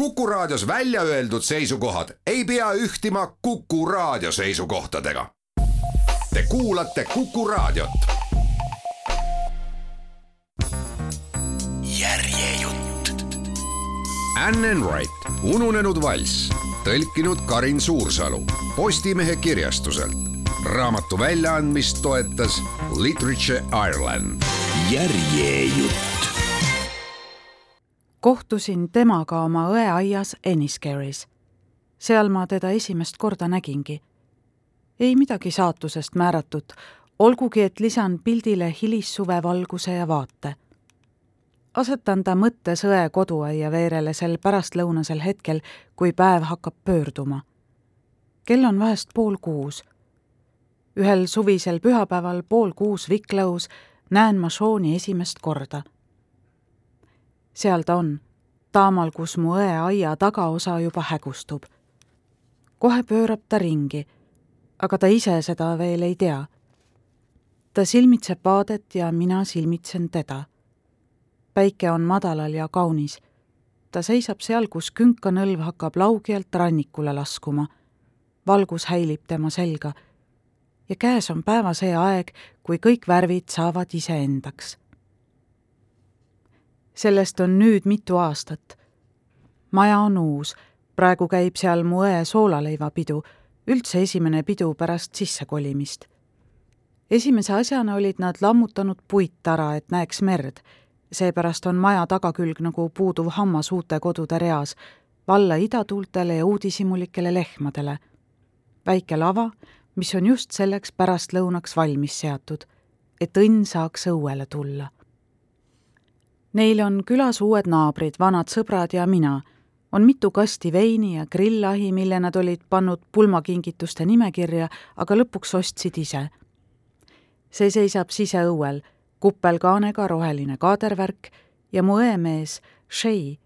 Kuku Raadios välja öeldud seisukohad ei pea ühtima Kuku Raadio seisukohtadega. Te kuulate Kuku Raadiot. järjejutt. Anne Enright, Ununenud valss, tõlkinud Karin Suursalu Postimehe kirjastuselt. raamatu väljaandmist toetas Literature Ireland. järjejutt kohtusin temaga oma õeaias Enniscary's. seal ma teda esimest korda nägingi. ei midagi saatusest määratut, olgugi et lisan pildile hilissuve valguse ja vaate. asetan ta mõttes õe koduaia veerele sel pärastlõunasel hetkel, kui päev hakkab pöörduma. kell on vahest pool kuus. ühel suvisel pühapäeval pool kuus Wicklows näen ma Sean'i esimest korda seal ta on, taamal, kus mu õe aia tagaosa juba hägustub. kohe pöörab ta ringi, aga ta ise seda veel ei tea. ta silmitseb vaadet ja mina silmitsen teda. päike on madalal ja kaunis. ta seisab seal, kus künkanõlv hakkab laugjalt rannikule laskuma. valgus häilib tema selga ja käes on päeva see aeg, kui kõik värvid saavad iseendaks sellest on nüüd mitu aastat. maja on uus, praegu käib seal mu õe soolaleivapidu, üldse esimene pidu pärast sissekolimist. esimese asjana olid nad lammutanud puittara, et näeks merd. seepärast on maja tagakülg nagu puuduv hammas uute kodude reas, valla idatuultele ja uudishimulikele lehmadele. väike lava, mis on just selleks pärastlõunaks valmis seatud, et õnn saaks õuele tulla Neil on külas uued naabrid, vanad sõbrad ja mina. on mitu kasti veini ja grillahi, mille nad olid pannud pulmakingituste nimekirja, aga lõpuks ostsid ise. see seisab siseõuel, kuppelkaanega roheline kaadervärk ja mu õemees, Shea,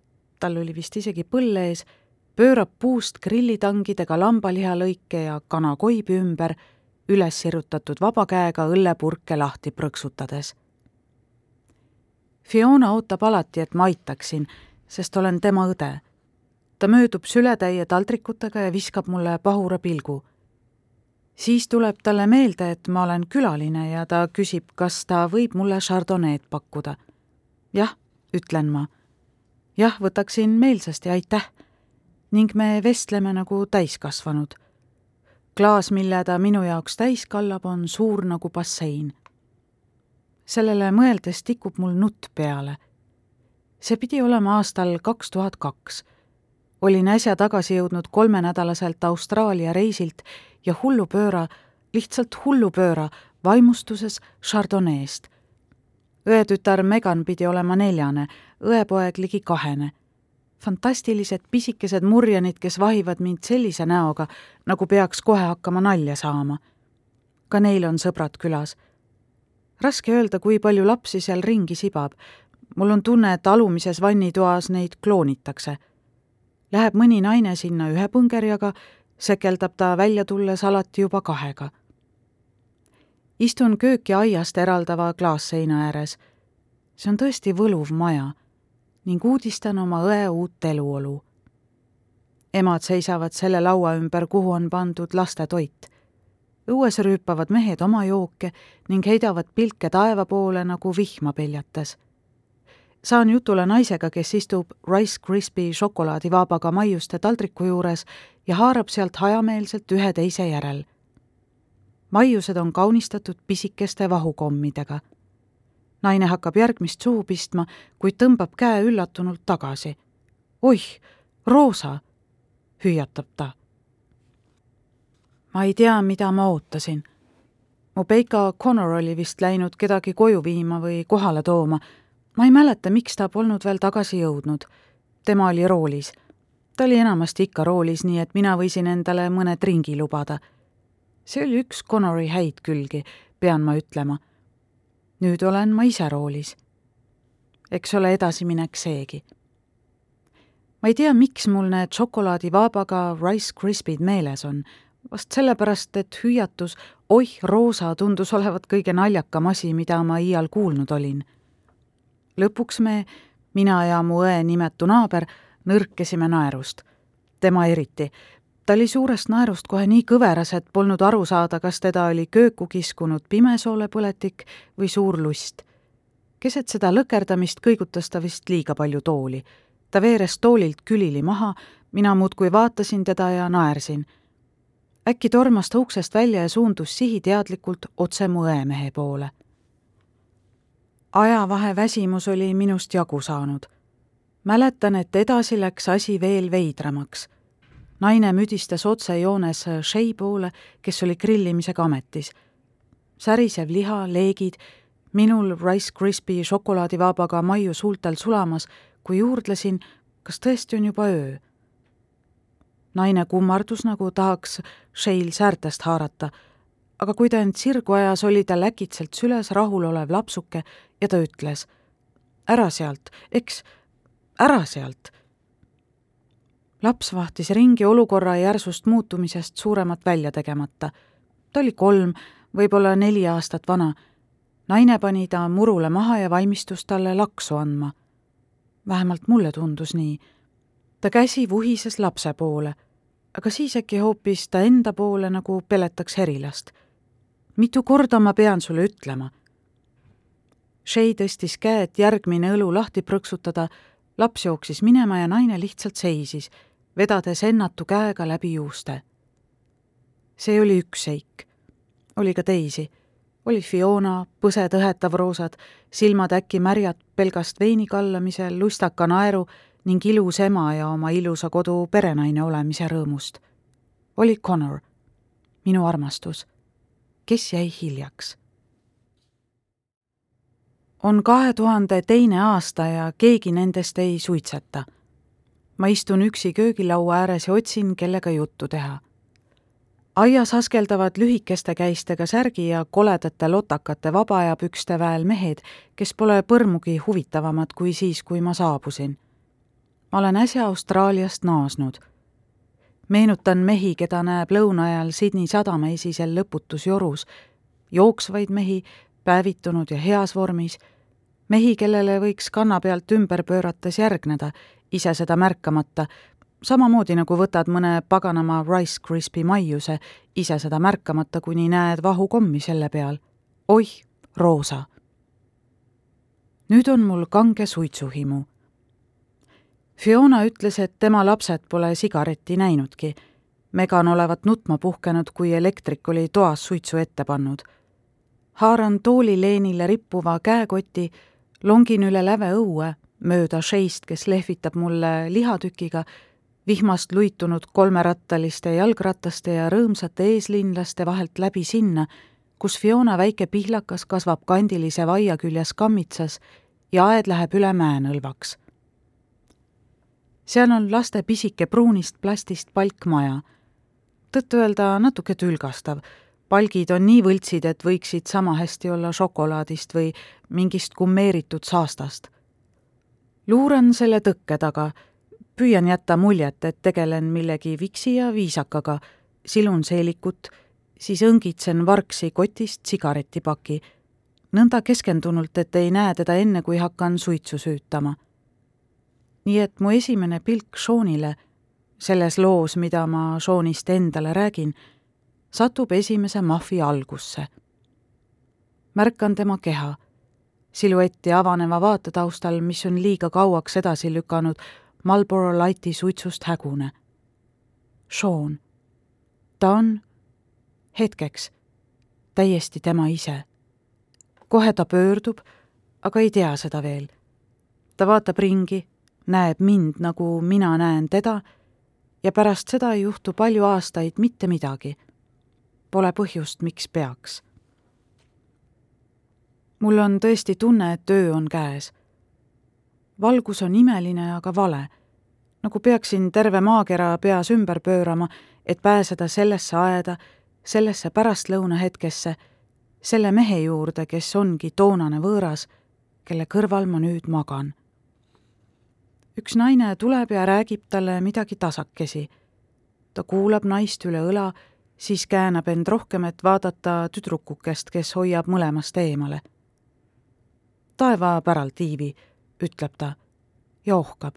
tal oli vist isegi põll ees, pöörab puust grillitangidega lambalihalõike ja kanakoibi ümber, üles sirutatud vaba käega õllepurke lahti prõksutades Fiona ootab alati, et ma aitaksin, sest olen tema õde. ta möödub sületäie taldrikutega ja viskab mulle pahura pilgu. siis tuleb talle meelde, et ma olen külaline ja ta küsib, kas ta võib mulle Chardonnay'd pakkuda. jah, ütlen ma. jah, võtaksin meelsasti, aitäh. ning me vestleme nagu täiskasvanud. klaas, mille ta minu jaoks täis kallab, on suur nagu bassein sellele mõeldes tikub mul nutt peale. see pidi olema aastal kaks tuhat kaks. olin äsja tagasi jõudnud kolmenädalaselt Austraalia reisilt ja hullupööra, lihtsalt hullupööra, vaimustuses Chardonnay'st. õetütar Megan pidi olema neljane, õepoeg ligi kahene fantastilised pisikesed murjanid, kes vahivad mind sellise näoga, nagu peaks kohe hakkama nalja saama. ka neil on sõbrad külas raske öelda, kui palju lapsi seal ringi sibab. mul on tunne, et alumises vannitoas neid kloonitakse. Läheb mõni naine sinna ühe põngerjaga, sekeldab ta välja tulles alati juba kahega. istun kööki aiast eraldava klaasseina ääres. see on tõesti võluv maja ning uudistan oma õe uut eluolu. emad seisavad selle laua ümber, kuhu on pandud lastetoit õues rüüpavad mehed oma jooke ning heidavad pilke taeva poole nagu vihma peljates. saan jutule naisega, kes istub Rice Krispie šokolaadivaabaga maiuste taldriku juures ja haarab sealt hajameelselt ühe teise järel. maiused on kaunistatud pisikeste vahukommidega. naine hakkab järgmist suhu pistma, kuid tõmbab käe üllatunult tagasi. oih, roosa, hüüatab ta ma ei tea, mida ma ootasin. mu Peika Connor oli vist läinud kedagi koju viima või kohale tooma. ma ei mäleta, miks ta polnud veel tagasi jõudnud. tema oli roolis. ta oli enamasti ikka roolis, nii et mina võisin endale mõne tringi lubada. see oli üks Connori häid külgi, pean ma ütlema. nüüd olen ma ise roolis. eks ole edasiminek seegi ma ei tea, miks mul need šokolaadivaabaga Rice Krispid meeles on vast sellepärast, et hüüatus oih, roosa tundus olevat kõige naljakam asi, mida ma iial kuulnud olin. lõpuks me, mina ja mu õe nimetu naaber, nõrkesime naerust. tema eriti. ta oli suurest naerust kohe nii kõveras, et polnud aru saada, kas teda oli kööku kiskunud pimesoolepõletik või suur lust. keset seda lõkerdamist kõigutas ta vist liiga palju tooli. ta veeres toolilt külili maha, mina muudkui vaatasin teda ja naersin äkki tormas ta uksest välja ja suundus sihiteadlikult otse mu õemehe poole. ajavahe väsimus oli minust jagu saanud. mäletan, et edasi läks asi veel veidramaks. naine müdistas otsejoones Shea poole, kes oli grillimisega ametis. särisev liha, leegid, minul Rice Krispie šokolaadivabaga maiu suultel sulamas, kui juurdlesin, kas tõesti on juba öö naine kummardus, nagu tahaks Sheil säärtest haarata, aga kui ta end sirgu ajas, oli tal äkitselt süles rahulolev lapsuke ja ta ütles ära sealt, eks, ära sealt. laps vahtis ringi olukorra järsust muutumisest suuremat välja tegemata. ta oli kolm, võib-olla neli aastat vana. naine pani ta murule maha ja valmistus talle laksu andma. vähemalt mulle tundus nii ta käsi vuhises lapse poole, aga siis äkki hoopis ta enda poole, nagu peletaks herilast. mitu korda ma pean sulle ütlema? Shay tõstis käe, et järgmine õlu lahti prõksutada, laps jooksis minema ja naine lihtsalt seisis, vedades ennatu käega läbi juuste. see oli üks seik. oli ka teisi. oli Fiona, põsed õhetav roosad, silmad äkki märjad pelgast veini kallamisel, lustaka naeru ning ilus ema ja oma ilusa kodu perenaine olemise rõõmust. oli Connor, minu armastus, kes jäi hiljaks. on kahe tuhande teine aasta ja keegi nendest ei suitseta. ma istun üksi köögilaua ääres ja otsin, kellega juttu teha aias askeldavad lühikeste käistega särgi ja koledate lotakate vabaajapükste väel mehed, kes pole põrmugi huvitavamad kui siis, kui ma saabusin ma olen äsja Austraaliast naasnud. meenutan mehi, keda näeb lõuna ajal Sydney sadama esisel lõputus jorus, jooksvaid mehi, päevitunud ja heas vormis, mehi, kellele võiks kanna pealt ümber pöörates järgneda, ise seda märkamata, samamoodi nagu võtad mõne paganama Rice Krispie maiuse, ise seda märkamata, kuni näed vahukommi selle peal. oih, roosa! nüüd on mul kange suitsuhimu Fiona ütles, et tema lapsed pole sigaretti näinudki. Megan olevat nutma puhkenud, kui elektrik oli toas suitsu ette pannud. haaran toolileenile rippuva käekoti, longin üle läve õue, mööda šeist, kes lehvitab mulle lihatükiga, vihmast luitunud kolmerattaliste jalgrataste ja rõõmsate eeslinlaste vahelt läbi sinna, kus Fiona väike pihlakas kasvab kandilise vaia küljes kammitsas ja aed läheb üle mäenõlvaks seal on laste pisike pruunist plastist palkmaja. tõtt-öelda natuke tülgastav. palgid on nii võltsid, et võiksid sama hästi olla šokolaadist või mingist kummeeritud saastast. luuran selle tõkke taga, püüan jätta muljet, et tegelen millegi viksi ja viisakaga, silun seelikut, siis õngitsen vargsi kotist sigaretipaki, nõnda keskendunult, et ei näe teda enne, kui hakkan suitsu süütama nii et mu esimene pilk Seanile, selles loos, mida ma Seanist endale räägin, satub esimese mahvi algusse. märkan tema keha, siluetti avaneva vaate taustal, mis on liiga kauaks edasi lükanud Marlboro Lighti suitsust hägune. Sean. ta on hetkeks täiesti tema ise. kohe ta pöördub, aga ei tea seda veel. ta vaatab ringi näeb mind, nagu mina näen teda, ja pärast seda ei juhtu palju aastaid mitte midagi. Pole põhjust, miks peaks. mul on tõesti tunne, et öö on käes. valgus on imeline, aga vale. nagu peaksin terve maakera peas ümber pöörama, et pääseda sellesse aeda, sellesse pärastlõunahetkesse, selle mehe juurde, kes ongi toonane võõras, kelle kõrval ma nüüd magan üks naine tuleb ja räägib talle midagi tasakesi. ta kuulab naist üle õla, siis käänab end rohkem, et vaadata tüdrukukest, kes hoiab mõlemast eemale. taeva päral tiivi, ütleb ta ja ohkab.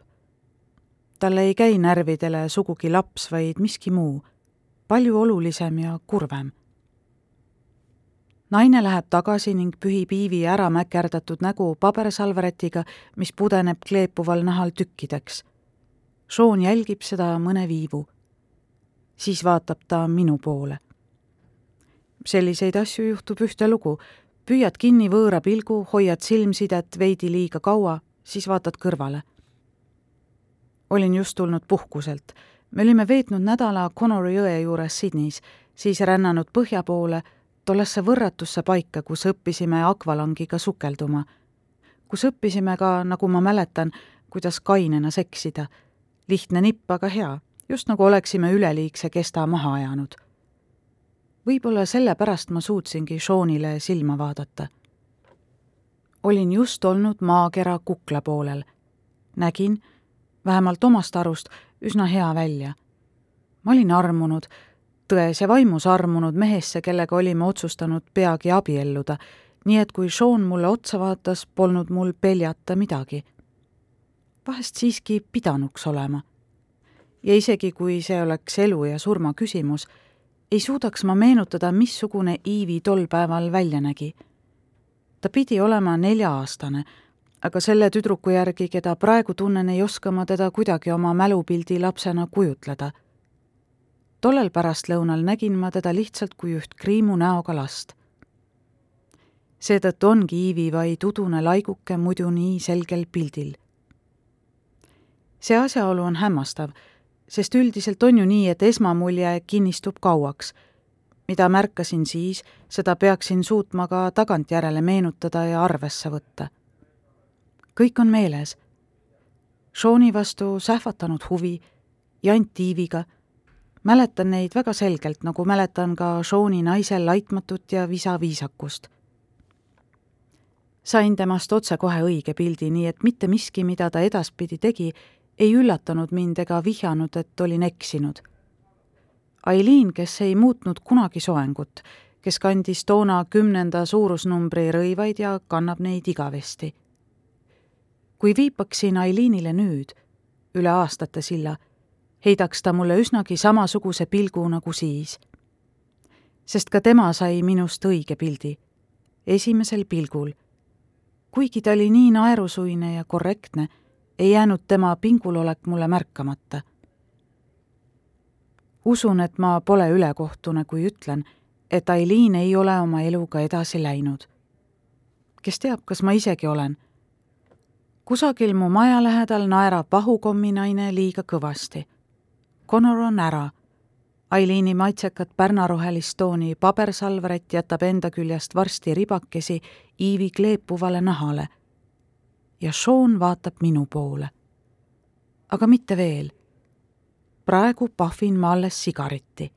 talle ei käi närvidele sugugi laps, vaid miski muu, palju olulisem ja kurvem. Naine läheb tagasi ning pühib Iivi ära mäkerdatud nägu pabersalveretiga, mis pudeneb kleepuval nahal tükkideks. Sean jälgib seda mõne viivu. siis vaatab ta minu poole. selliseid asju juhtub ühtelugu, püüad kinni võõra pilgu, hoiad silmsidet veidi liiga kaua, siis vaatad kõrvale olin just tulnud puhkuselt. me olime veetnud nädala Connori jõe juures Sydneys, siis rännanud põhja poole, tollesse võrratusse paika, kus õppisime akvalangiga sukelduma. kus õppisime ka, nagu ma mäletan, kuidas kainena seksida. lihtne nipp, aga hea, just nagu oleksime üleliigse kesta maha ajanud. võib-olla sellepärast ma suutsingi Seanile silma vaadata. olin just olnud maakera kukla poolel. nägin, vähemalt omast arust, üsna hea välja. ma olin armunud, tões ja vaimus armunud mehesse, kellega olime otsustanud peagi abielluda, nii et kui Sean mulle otsa vaatas, polnud mul peljata midagi. vahest siiski pidanuks olema. ja isegi, kui see oleks elu ja surma küsimus, ei suudaks ma meenutada, missugune Iivi tol päeval välja nägi. ta pidi olema nelja-aastane aga selle tüdruku järgi, keda praegu tunnen, ei oska ma teda kuidagi oma mälupildi lapsena kujutleda. Tollel pärastlõunal nägin ma teda lihtsalt kui üht kriimu näoga last. seetõttu ongi Iivi vaid udune laiguke muidu nii selgel pildil. see asjaolu on hämmastav, sest üldiselt on ju nii, et esmamulje kinnistub kauaks mida märkasin siis, seda peaksin suutma ka tagantjärele meenutada ja arvesse võtta kõik on meeles. Seani vastu sähvatanud huvi, jant Tiiviga, mäletan neid väga selgelt, nagu mäletan ka Seani naise laitmatut ja visa viisakust. sain temast otsekohe õige pildi, nii et mitte miski, mida ta edaspidi tegi, ei üllatanud mind ega vihjanud, et olin eksinud. Ailiin, kes ei muutnud kunagi soengut, kes kandis toona kümnenda suurusnumbri rõivaid ja kannab neid igavesti kui viipaksin Ailiinile nüüd, üle aastate silla, heidaks ta mulle üsnagi samasuguse pilgu nagu siis. sest ka tema sai minust õige pildi, esimesel pilgul. kuigi ta oli nii naerusuine ja korrektne, ei jäänud tema pingulolek mulle märkamata. usun, et ma pole ülekohtune, kui ütlen, et Ailiin ei ole oma eluga edasi läinud. kes teab, kas ma isegi olen kusagil mu maja lähedal naerab vahukomminaine liiga kõvasti. Connor on ära. Ailiini maitsekat pärnarohelist tooni pabersalvret jätab enda küljest varsti ribakesi Iivi kleepuvale nahale. ja Sean vaatab minu poole. aga mitte veel. praegu pahvin ma alles sigareti.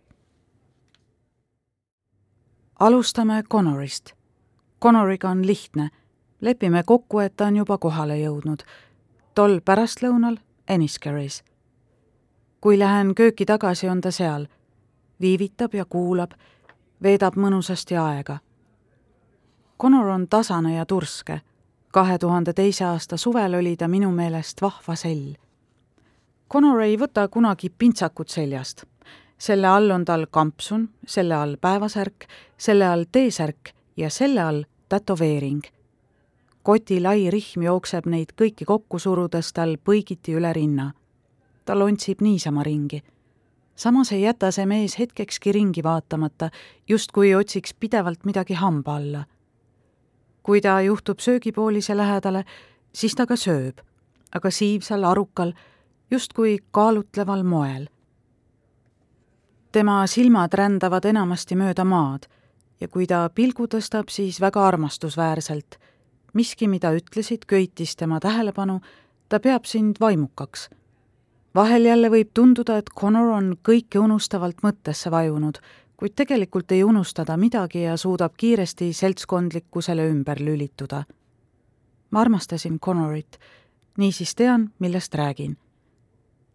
alustame Connorist. Connoriga on lihtne lepime kokku, et ta on juba kohale jõudnud. tol pärastlõunal Enniscary's. Kui lähen kööki tagasi, on ta seal. viivitab ja kuulab, veedab mõnusasti aega. Connor on tasane ja turske. kahe tuhande teise aasta suvel oli ta minu meelest vahva sell. Connor ei võta kunagi pintsakut seljast. selle all on tal kampsun, selle all päevasärk, selle all T-särk ja selle all tätoveering koti lai rihm jookseb neid kõiki kokku surudes tal põigiti üle rinna. Ta lontsib niisama ringi. samas ei jäta see mees hetkekski ringi vaatamata, justkui otsiks pidevalt midagi hamba alla. kui ta juhtub söögipoolise lähedale, siis ta ka sööb, aga siivsal, arukal, justkui kaalutleval moel. tema silmad rändavad enamasti mööda maad ja kui ta pilgu tõstab, siis väga armastusväärselt miski, mida ütlesid, köitis tema tähelepanu, ta peab sind vaimukaks. Vahel jälle võib tunduda, et Connor on kõike unustavalt mõttesse vajunud, kuid tegelikult ei unusta ta midagi ja suudab kiiresti seltskondlikkusele ümber lülituda. ma armastasin Connorit, niisiis tean, millest räägin.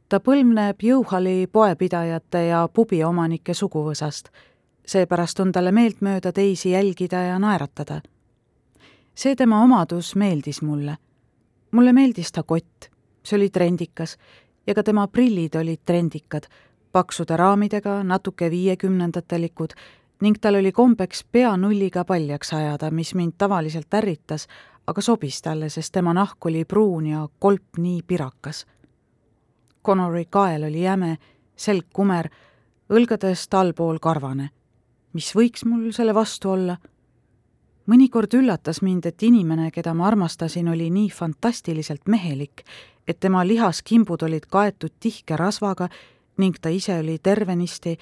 ta põlvneb Jõuhali poepidajate ja pubiomanike suguvõsast, seepärast on talle meeltmööda teisi jälgida ja naeratada see tema omadus meeldis mulle. mulle meeldis ta kott, see oli trendikas, ja ka tema prillid olid trendikad, paksude raamidega, natuke viiekümnendatelikud ning tal oli kombeks pea nulliga paljaks ajada, mis mind tavaliselt ärritas, aga sobis talle, sest tema nahk oli pruun ja kolp nii pirakas. Connori kael oli jäme, selg kumer, õlgadest allpool karvane. mis võiks mul selle vastu olla? mõnikord üllatas mind, et inimene, keda ma armastasin, oli nii fantastiliselt mehelik, et tema lihaskimbud olid kaetud tihke rasvaga ning ta ise oli tervenisti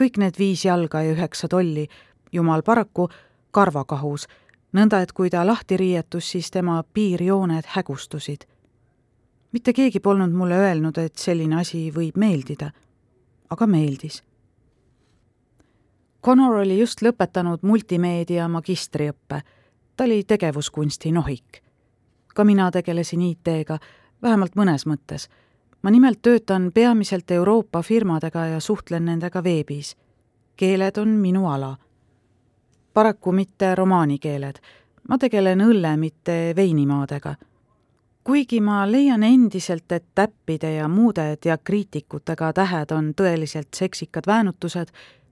kõik need viis jalga ja üheksa tolli, jumal paraku, karvakahus, nõnda et kui ta lahti riietus, siis tema piirjooned hägustusid. mitte keegi polnud mulle öelnud, et selline asi võib meeldida, aga meeldis. Connor oli just lõpetanud multimeedia magistriõppe, ta oli tegevuskunsti nohik. ka mina tegelesin IT-ga, vähemalt mõnes mõttes ma nimelt töötan peamiselt Euroopa firmadega ja suhtlen nendega veebis. keeled on minu ala. paraku mitte romaanikeeled, ma tegelen õlle, mitte veinimaadega. kuigi ma leian endiselt, et täppide ja muude diakriitikutega tähed on tõeliselt seksikad väänutused,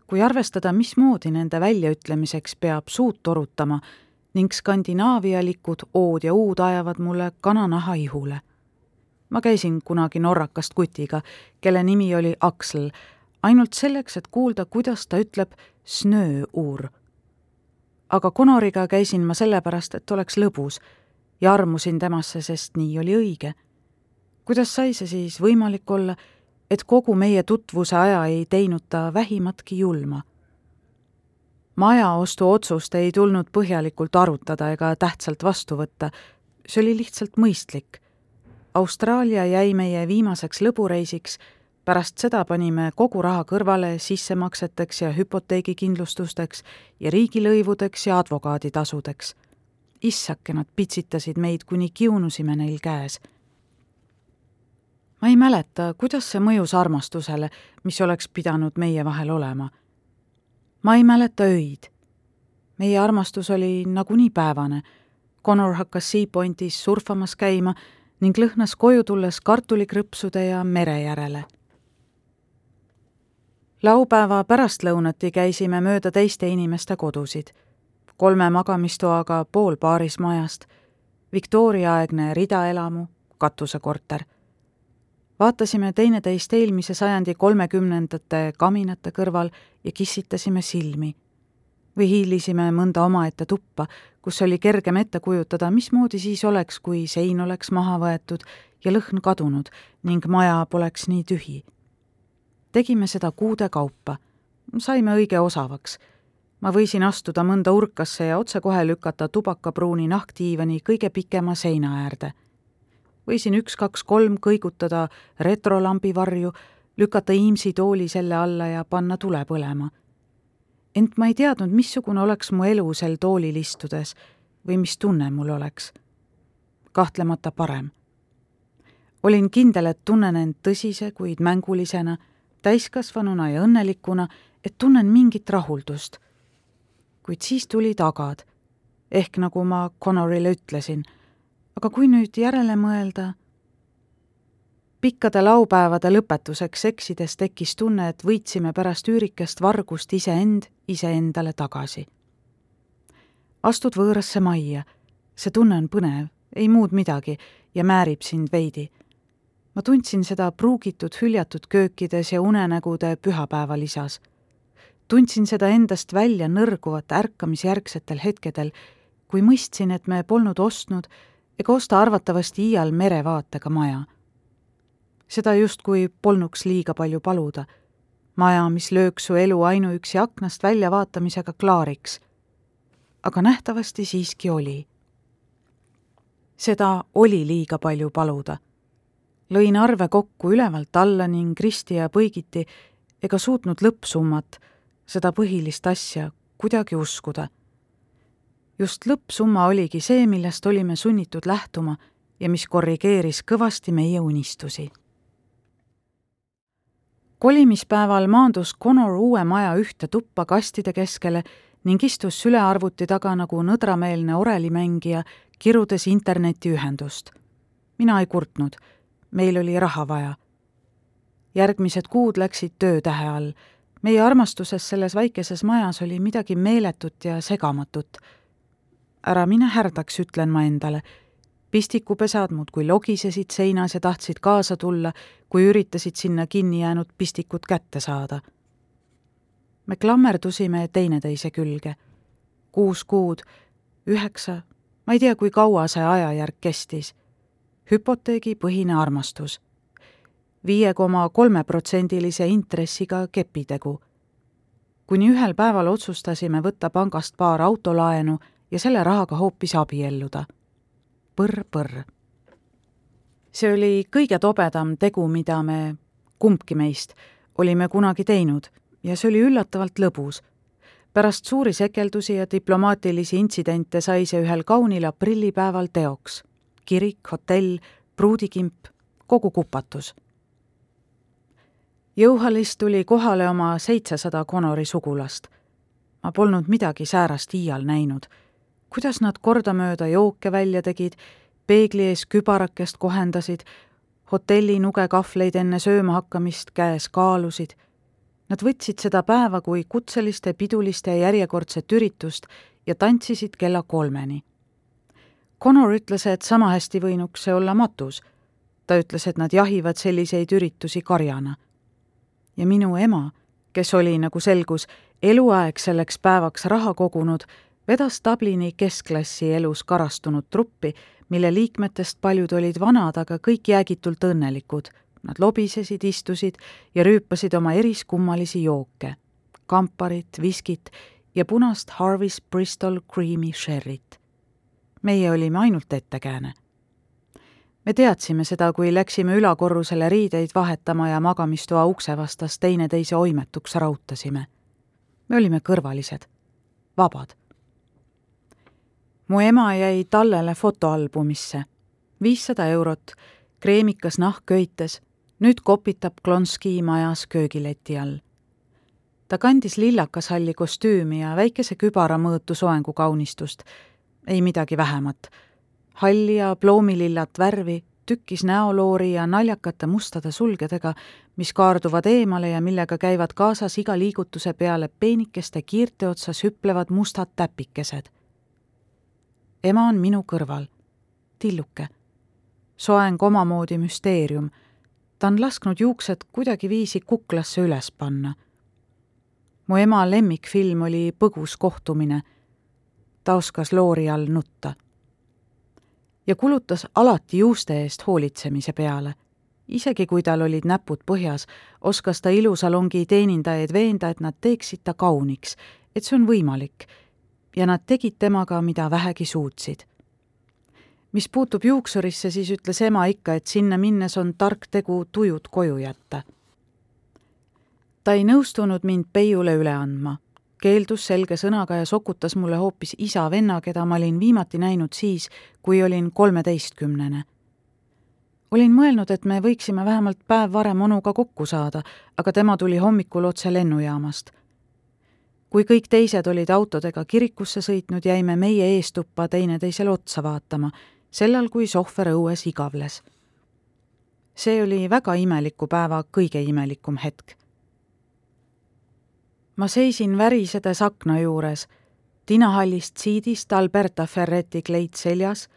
kui arvestada, mismoodi nende väljaütlemiseks peab suud torutama ning skandinaavialikud ood ja uud ajavad mulle kananaha ihule ma käisin kunagi norrakast kutiga, kelle nimi oli Aksel, ainult selleks, et kuulda, kuidas ta ütleb snööuur. aga Conoriga käisin ma sellepärast, et oleks lõbus ja armusin temasse, sest nii oli õige. kuidas sai see siis võimalik olla, et kogu meie tutvuse aja ei teinud ta vähimatki julma? majaostu otsust ei tulnud põhjalikult arutada ega tähtsalt vastu võtta, see oli lihtsalt mõistlik Austraalia jäi meie viimaseks lõbureisiks, pärast seda panime kogu raha kõrvale sissemakseteks ja hüpoteegikindlustusteks ja riigilõivudeks ja advokaaditasudeks. issake, nad pitsitasid meid, kuni kiunusime neil käes. ma ei mäleta, kuidas see mõjus armastusele, mis oleks pidanud meie vahel olema. ma ei mäleta öid. meie armastus oli nagunii päevane. Connor hakkas Sea Pointis surfamas käima ning lõhnas koju tulles kartulikrõpsude ja mere järele. laupäeva pärastlõunati käisime mööda teiste inimeste kodusid. kolme magamistoaga pool paaris majast, Victoria-aegne ridaelamu, katusekorter. vaatasime teineteist eelmise sajandi kolmekümnendate kaminate kõrval ja kissitasime silmi või hiilisime mõnda omaette tuppa, kus oli kergem ette kujutada, mismoodi siis oleks, kui sein oleks maha võetud ja lõhn kadunud ning maja poleks nii tühi. tegime seda kuude kaupa. saime õige osavaks. ma võisin astuda mõnda urkasse ja otsekohe lükata tubakapruuni nahkdiivani kõige pikema seina äärde. võisin üks-kaks-kolm kõigutada retrolambi varju, lükata Iimsi tooli selle alla ja panna tule põlema ent ma ei teadnud, missugune oleks mu elu sel toolil istudes või mis tunne mul oleks. kahtlemata parem. olin kindel, et tunnen end tõsise, kuid mängulisena, täiskasvanuna ja õnnelikuna, et tunnen mingit rahuldust. kuid siis tulid agad, ehk nagu ma Connorile ütlesin, aga kui nüüd järele mõelda pikkade laupäevade lõpetuseks eksides tekkis tunne, et võitsime pärast üürikest vargust iseend iseendale tagasi. astud võõrasse majja, see tunne on põnev, ei muud midagi ja määrib sind veidi. ma tundsin seda pruugitud hüljatud köökides ja unenägude pühapäevalisas. tundsin seda endast välja nõrguvat ärkamisjärgsetel hetkedel, kui mõistsin, et me polnud ostnud ega osta arvatavasti iial merevaatega maja seda justkui polnuks liiga palju paluda. maja, mis lööks su elu ainuüksi aknast väljavaatamisega klaariks. aga nähtavasti siiski oli. seda oli liiga palju paluda. lõin arve kokku ülevalt alla ning risti ja põigiti ega suutnud lõppsummat, seda põhilist asja, kuidagi uskuda. just lõppsumma oligi see, millest olime sunnitud lähtuma ja mis korrigeeris kõvasti meie unistusi kolimispäeval maandus Connor uue maja ühte tuppa kastide keskele ning istus sülearvuti taga nagu nõdrameelne orelimängija, kirudes internetiühendust. mina ei kurtnud, meil oli raha vaja, järgmised kuud läksid töötähe all. meie armastuses selles väikeses majas oli midagi meeletut ja segamatut. ära mine härdaks, ütlen ma endale. Pistikupesad muudkui logisesid seinas ja tahtsid kaasa tulla, kui üritasid sinna kinni jäänud pistikut kätte saada. me klammerdusime teineteise külge. kuus kuud, üheksa, ma ei tea, kui kaua see ajajärk kestis. hüpoteegipõhine armastus viie koma kolmeprotsendilise intressiga kepitegu. kuni ühel päeval otsustasime võtta pangast paar autolaenu ja selle rahaga hoopis abielluda. Põrr-põrr. see oli kõige tobedam tegu, mida me, kumbki meist, olime kunagi teinud ja see oli üllatavalt lõbus. pärast suuri sekeldusi ja diplomaatilisi intsidente sai see ühel kaunil aprillipäeval teoks. kirik, hotell, pruudikimp, kogu kupatus jõuhalis tuli kohale oma seitsesada Conori sugulast. ma polnud midagi säärast iial näinud. Kuidas nad kordamööda jooke välja tegid, peegli ees kübarakest kohendasid, hotelli nugekahvleid enne sööma hakkamist käes kaalusid. Nad võtsid seda päeva kui kutseliste piduliste järjekordset üritust ja tantsisid kella kolmeni. Connor ütles, et sama hästi võinuks see olla matus. ta ütles, et nad jahivad selliseid üritusi karjana ja minu ema, kes oli, nagu selgus, eluaeg selleks päevaks raha kogunud, vedas Dublini keskklassi elus karastunud truppi, mille liikmetest paljud olid vanad, aga kõik jäägitult õnnelikud. Nad lobisesid, istusid ja rüüpasid oma eriskummalisi jooke, kamparit, viskit ja punast Harvey's Bristol Creamy Sherryt. meie olime ainult ettekääne me teadsime seda, kui läksime ülakorrusele riideid vahetama ja magamistoa ukse vastas teineteise oimetuks rautasime. me olime kõrvalised, vabad. Mu ema jäi tallele fotoalbumisse. viissada eurot, kreemikas nahk köites, nüüd kopitab Klonski majas köögileti all. ta kandis lillakashalli kostüümi ja väikese kübara mõõtu soengukaunistust, ei midagi vähemat halli ja ploomilillat värvi, tükkis näoloori ja naljakate mustade sulgedega, mis kaarduvad eemale ja millega käivad kaasas iga liigutuse peale peenikeste kiirte otsas hüplevad mustad täpikesed. Ema on minu kõrval, tilluke, soeng omamoodi müsteerium. ta on lasknud juuksed kuidagiviisi kuklasse üles panna. mu ema lemmikfilm oli Põgus kohtumine. ta oskas loori all nutta ja kulutas alati juuste eest hoolitsemise peale. isegi kui tal olid näpud põhjas, oskas ta ilusalongi teenindajaid veenda, et nad teeksid ta kauniks, et see on võimalik. Ja nad tegid temaga, mida vähegi suutsid. mis puutub juuksurisse, siis ütles ema ikka, et sinna minnes on tark tegu tujud koju jätta. ta ei nõustunud mind Peiule üle andma keeldus selge sõnaga ja sokutas mulle hoopis isa venna, keda ma olin viimati näinud siis, kui olin kolmeteistkümnene. olin mõelnud, et me võiksime vähemalt päev varem onuga kokku saada, aga tema tuli hommikul otse lennujaamast. Kui kõik teised olid autodega kirikusse sõitnud, jäime meie eestuppa teineteisele otsa vaatama, sellal kui sohver õues igavles. see oli väga imeliku päeva kõige imelikum hetk ma seisin värisedes akna juures, tinahallist siidist Alberta Ferretti kleit seljas,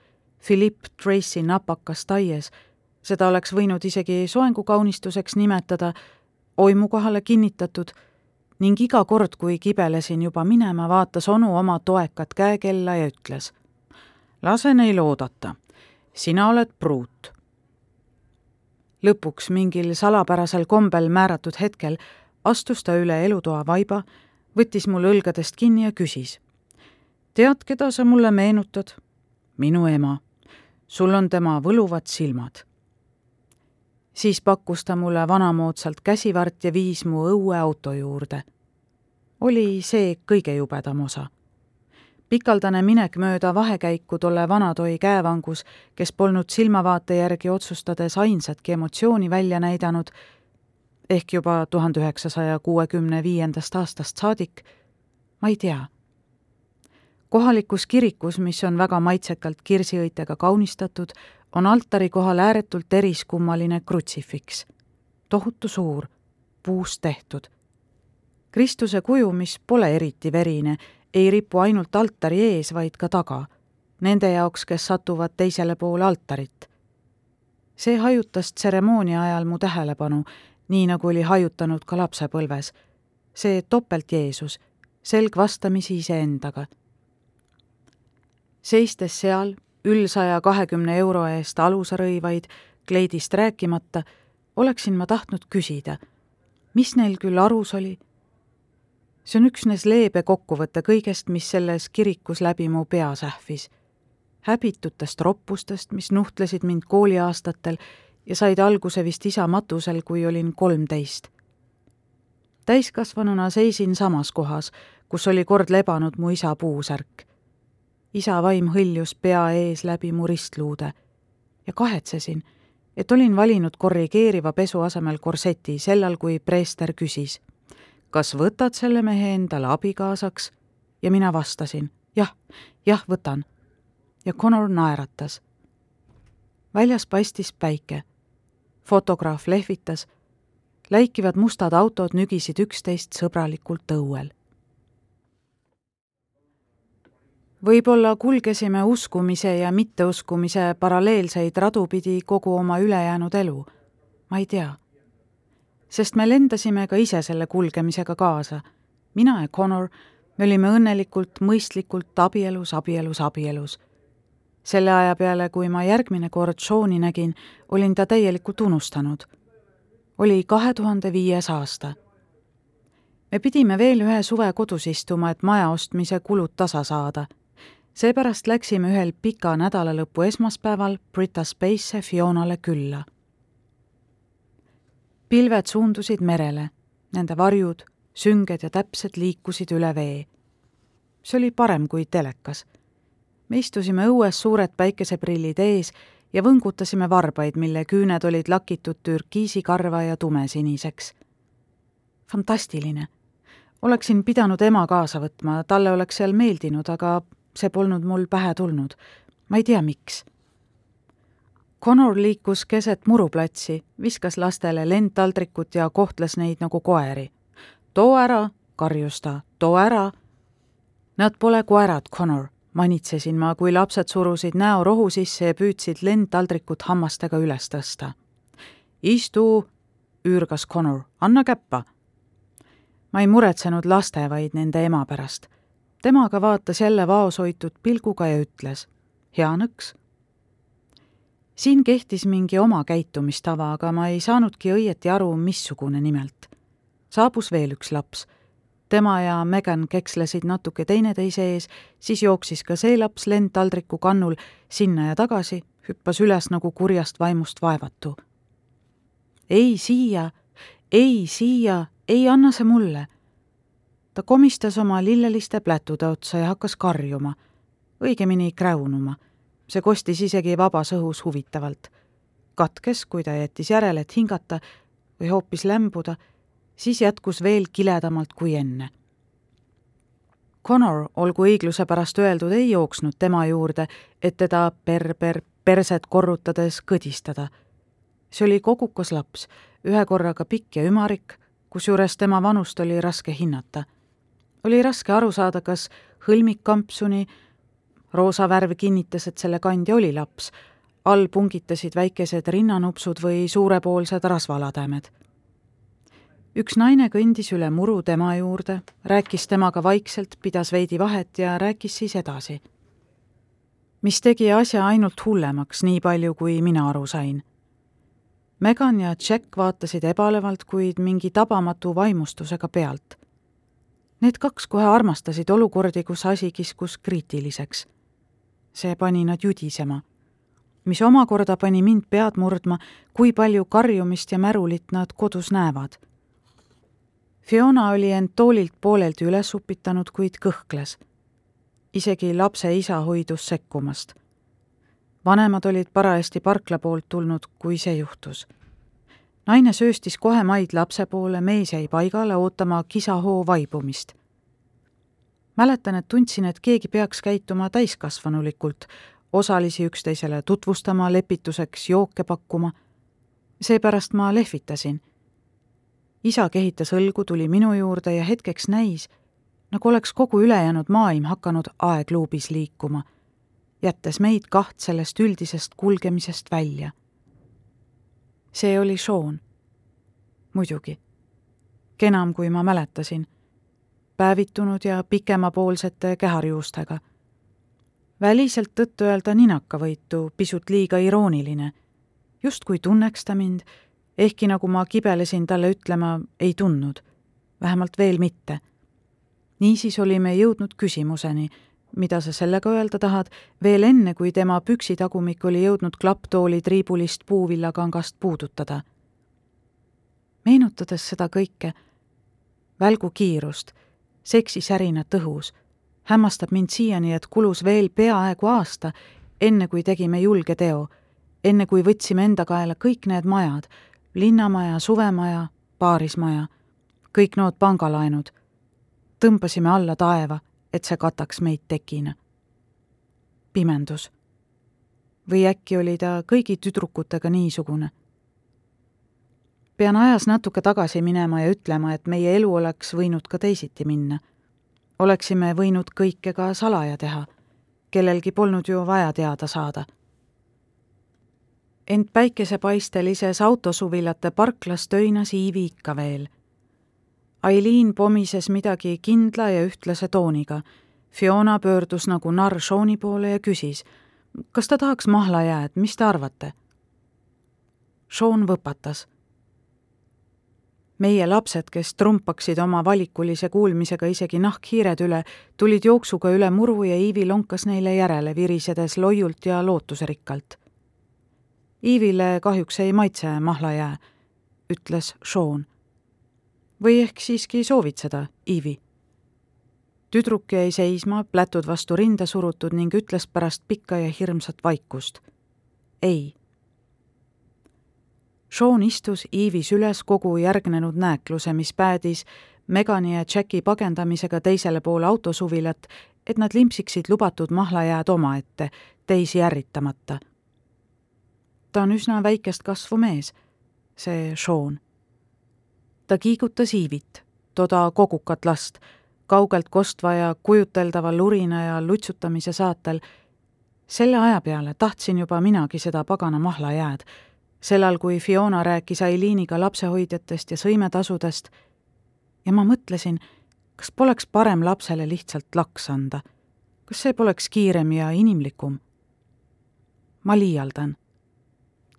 Philip Tracy napakas taies, seda oleks võinud isegi soengukaunistuseks nimetada, oimu kohale kinnitatud ning iga kord, kui kibelesin juba minema, vaatas onu oma toekat käekella ja ütles. lase neil oodata, sina oled pruut. lõpuks mingil salapärasel kombel määratud hetkel astus ta üle elutoa vaiba, võttis mul õlgadest kinni ja küsis. tead, keda sa mulle meenutad? minu ema. sul on tema võluvad silmad. Siis pakkus ta mulle vanamoodsalt käsivart ja viis mu õueauto juurde. oli see kõige jubedam osa pikaldane minek mööda vahekäiku tolle vanatoi käevangus, kes polnud silmavaate järgi otsustades ainsatki emotsiooni välja näidanud, ehk juba tuhande üheksasaja kuuekümne viiendast aastast saadik, ma ei tea. kohalikus kirikus, mis on väga maitsekalt kirsiõitega kaunistatud, on altari kohal ääretult eriskummaline krutsifiks. tohutu suur, puust tehtud. Kristuse kuju, mis pole eriti verine, ei ripu ainult altari ees, vaid ka taga, nende jaoks, kes satuvad teisele poole altarit. see hajutas tseremoonia ajal mu tähelepanu, nii nagu oli hajutanud ka lapsepõlves. see topelt Jeesus, selg vastamisi iseendaga. seistes seal, ülsaja kahekümne euro eest alusrõivaid, kleidist rääkimata, oleksin ma tahtnud küsida, mis neil küll arus oli see on üksnes leebe kokkuvõte kõigest, mis selles kirikus läbi mu pea sähvis. häbitutest roppustest, mis nuhtlesid mind kooliaastatel ja said alguse vist isa matusel, kui olin kolmteist. täiskasvanuna seisin samas kohas, kus oli kord lebanud mu isa puusärk. Isa vaim hõljus pea ees läbi mu ristluude ja kahetsesin, et olin valinud korrigeeriva pesu asemel korseti sellal, kui preester küsis kas võtad selle mehe endale abikaasaks? ja mina vastasin, jah, jah, võtan. ja Connor naeratas. väljas paistis päike. fotograaf lehvitas. läikivad mustad autod nügisid üksteist sõbralikult õuel. Võib-olla kulgesime uskumise ja mitteuskumise paralleelseid radu pidi kogu oma ülejäänud elu. ma ei tea sest me lendasime ka ise selle kulgemisega kaasa. mina ja Connor, me olime õnnelikult, mõistlikult abielus, abielus, abielus. selle aja peale, kui ma järgmine kord Sean'i nägin, olin ta täielikult unustanud. oli kahe tuhande viies aasta. me pidime veel ühe suve kodus istuma, et maja ostmise kulud tasa saada seepärast läksime ühel pika nädalalõpu esmaspäeval Brita Space'e Fionale külla pilved suundusid merele, nende varjud, sünged ja täpsed liikusid üle vee. see oli parem kui telekas. me istusime õues suured päikeseprillid ees ja võngutasime varbaid, mille küüned olid lakitud türkiisikarva ja tumesiniseks. fantastiline. oleksin pidanud ema kaasa võtma, talle oleks seal meeldinud, aga see polnud mul pähe tulnud. ma ei tea, miks Connor liikus keset muruplatsi, viskas lastele lendtaldrikut ja kohtles neid nagu koeri. too ära, karjus ta, too ära. Nad pole koerad, Connor, manitsesin ma, kui lapsed surusid näo rohu sisse ja püüdsid lendtaldrikut hammastega üles tõsta. istu, üürgas Connor, anna käppa. ma ei muretsenud laste, vaid nende ema pärast. Temaga vaatas jälle vaoshoitud pilguga ja ütles, hea nõks siin kehtis mingi oma käitumistava, aga ma ei saanudki õieti aru, missugune nimelt. saabus veel üks laps. tema ja Megan kekslesid natuke teineteise ees, siis jooksis ka see laps lendtaldriku kannul sinna ja tagasi, hüppas üles nagu kurjast vaimust vaevatu. ei siia, ei siia, ei anna see mulle. Ta komistas oma lilleliste plätude otsa ja hakkas karjuma, õigemini kräunuma see kostis isegi vabas õhus huvitavalt. katkes, kui ta jättis järele, et hingata või hoopis lämbuda, siis jätkus veel kiledamalt kui enne. Connor, olgu õigluse pärast öeldud, ei jooksnud tema juurde, et teda per-per perset korrutades kõdistada. see oli kogukas laps, ühe korraga pikk ja ümarik, kusjuures tema vanust oli raske hinnata. Oli raske aru saada, kas hõlmikkampsuni roosa värv kinnitas, et selle kandja oli laps. all pungitasid väikesed rinnanupsud või suurepoolsed rasvalademed. üks naine kõndis üle muru tema juurde, rääkis temaga vaikselt, pidas veidi vahet ja rääkis siis edasi. mis tegi asja ainult hullemaks, nii palju kui mina aru sain Megan ja Jack vaatasid ebalevalt, kuid mingi tabamatu vaimustusega pealt. Need kaks kohe armastasid olukordi, kus asi kiskus kriitiliseks see pani nad judisema, mis omakorda pani mind pead murdma, kui palju karjumist ja märulit nad kodus näevad. Fiona oli end toolilt pooleldi üles upitanud, kuid kõhkles. isegi lapse isa hoidus sekkumast. vanemad olid parajasti parkla poolt tulnud, kui see juhtus naine sööstis kohe maid lapse poole, mees jäi paigale ootama kisahoo vaibumist mäletan, et tundsin, et keegi peaks käituma täiskasvanulikult, osalisi üksteisele tutvustama, lepituseks jooke pakkuma. seepärast ma lehvitasin. isa kehitas õlgu, tuli minu juurde ja hetkeks näis, nagu oleks kogu ülejäänud maailm hakanud aegluubis liikuma, jättes meid kaht sellest üldisest kulgemisest välja. See oli Sean. muidugi. kenam, kui ma mäletasin. päevitunud ja pikemapoolsete käharjuustega. väliselt tõtt-öelda ninakavõitu, pisut liiga irooniline. justkui tunneks ta mind, ehkki nagu ma kibelesin talle ütlema, ei tundnud. vähemalt veel mitte niisiis olime jõudnud küsimuseni, mida sa sellega öelda tahad, veel enne, kui tema püksitagumik oli jõudnud klapptooli triibulist puuvillakangast puudutada. meenutades seda kõike, välgu kiirust, seksisärinat õhus, hämmastab mind siiani, et kulus veel peaaegu aasta, enne kui tegime julge teo, enne kui võtsime enda kaela kõik need majad, linnamaja, suvemaja, paarismaja, kõik nood pangalaenud tõmbasime alla taeva, et see kataks meid tekina. pimendus. või äkki oli ta kõigi tüdrukutega niisugune? pean ajas natuke tagasi minema ja ütlema, et meie elu oleks võinud ka teisiti minna. oleksime võinud kõike ka salaja teha. kellelgi polnud ju vaja teada saada ent päikesepaistelises autosuvilate parklas töinas Iivi ikka veel Aileen pomises midagi kindla ja ühtlase tooniga. Fiona pöördus nagu narr Sean'i poole ja küsis, kas ta tahaks mahlajääd, mis te arvate? Sean võpatas. meie lapsed, kes trumpaksid oma valikulise kuulmisega isegi nahkhiired üle, tulid jooksuga üle muru ja Iivi lonkas neile järele, virisedes loiult ja lootuserikkalt. Iivile kahjuks ei maitse mahlajää, ütles Sean või ehk siiski soovid seda, Iivi? tüdruk jäi seisma, plätud vastu rinda surutud ning ütles pärast pikka ja hirmsat vaikust. ei. Sean istus Iivis üles kogu järgnenud nääkluse, mis päädis Megani ja Jacki pagendamisega teisele poole autosuvilat, et nad limpsiksid lubatud mahlajääd omaette, teisi ärritamata. ta on üsna väikest kasvu mees, see Sean ta kiigutas Iivit, toda kogukat last, kaugelt kostva ja kujuteldava lurina ja lutsutamise saatel. selle aja peale tahtsin juba minagi seda pagana mahlajääd, sellal, kui Fiona rääkis Ailiiniga lapsehoidjatest ja sõimetasudest ja ma mõtlesin, kas poleks parem lapsele lihtsalt laks anda. kas see poleks kiirem ja inimlikum? ma liialdan.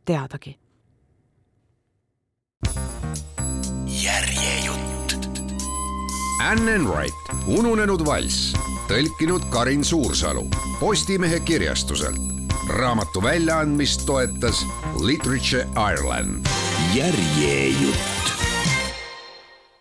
teadagi Anne Wright, Ununenud valss, tõlkinud Karin Suursalu Postimehe kirjastuselt. raamatu väljaandmist toetas Literature Ireland. järjejutt